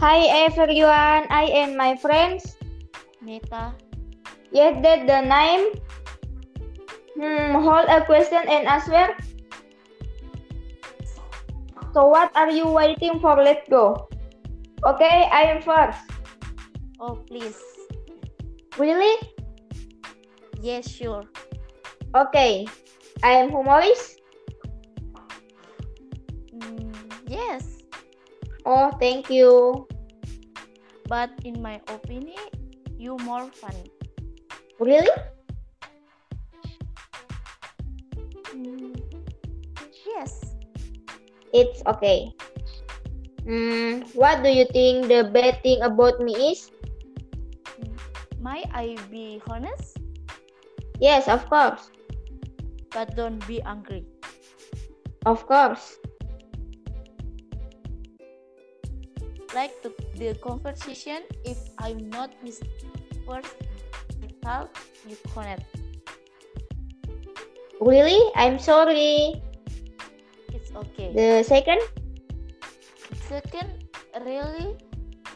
Hi everyone, I and my friends. Meta. Yes, that the name. Hmm, hold a question and answer. So what are you waiting for? Let's go. Okay, I am first. Oh, please. Really? Yes, sure. Okay. I am humorist. Mm, yes, Oh, thank you. But in my opinion, you more funny. Really? Mm, yes. It's okay. Hmm, what do you think the bad thing about me is? Might I be honest? Yes, of course. But don't be angry. Of course. Like to the conversation, if I'm not mis first, you connect. Really? I'm sorry. It's okay. The second? Second, really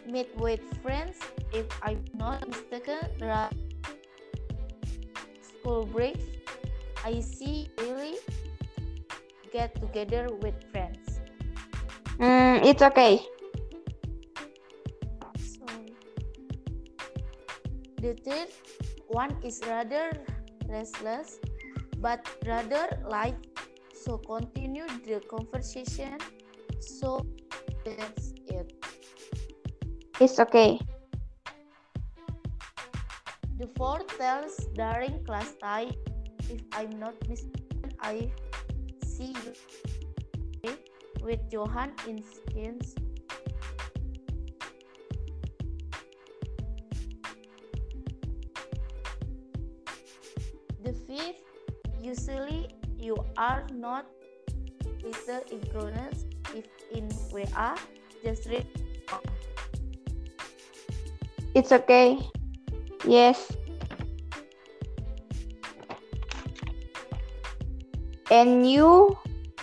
meet with friends if I'm not mistaken. School break, I see really get together with friends. Hmm, it's okay. The third one is rather restless, but rather light. so continue the conversation. So that's it. It's okay. The fourth tells during class time, if I'm not mistaken, I see you with Johan in skins. The usually you are not little ignorance if in WA, just read on. It's okay. Yes. And you,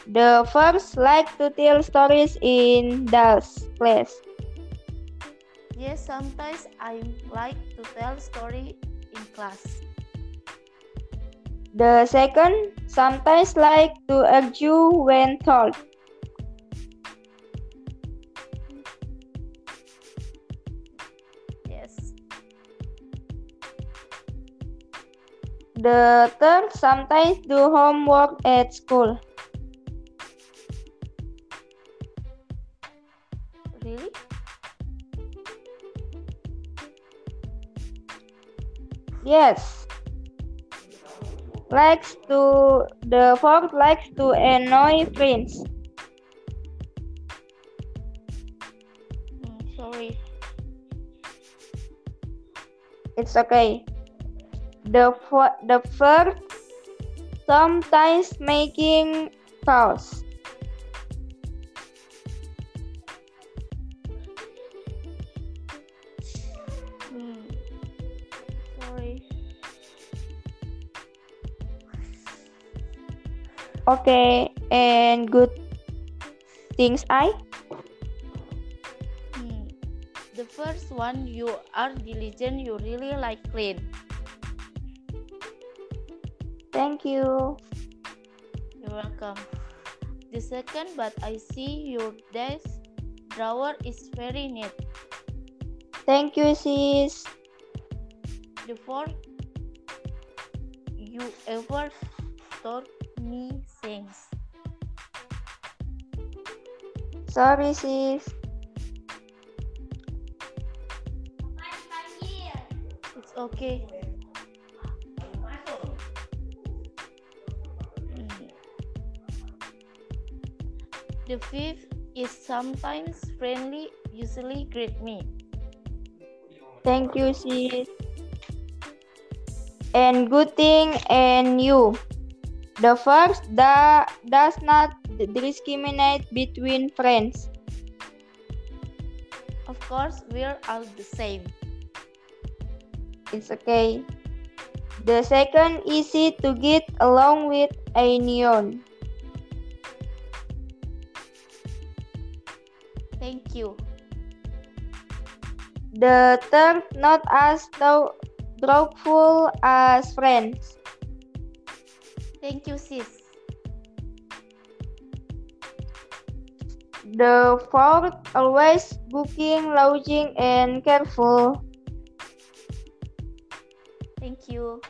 the first, like to tell stories in Dal's class. Yes, sometimes I like to tell story in class. The second, sometimes like to argue when told. Yes. The third, sometimes do homework at school. Really? Yes. Likes to the fourth likes to annoy friends. Mm, sorry. It's okay. The fo- the first sometimes making chaos. Okay, and good things I Hmm. The first one, you are diligent. You really like clean. thank you. You're welcome. The second, but I see your desk drawer is very neat. Thank you, sis. The fourth, you ever taught me things. Sorry, sis. It's okay. The fifth is sometimes friendly, usually greet me. Thank you, sis. And good thing and you. The first that does not discriminate between friends. Of course, we're all the same. It's okay. The second easy to get along with a neon. Thank you. The third, not as thou- doubtful as friends. Thank you, sis. The fourth, always booking, lodging, and careful. Thank you.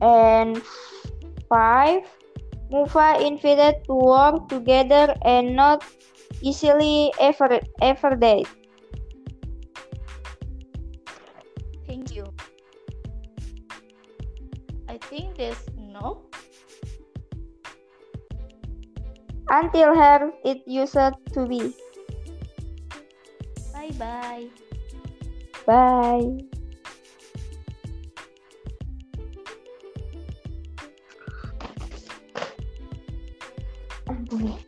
And five, Mufa invited to work together and not easily ever ever date. I think there's no. Until here it used to be. Bye bye. Bye. Ampuni.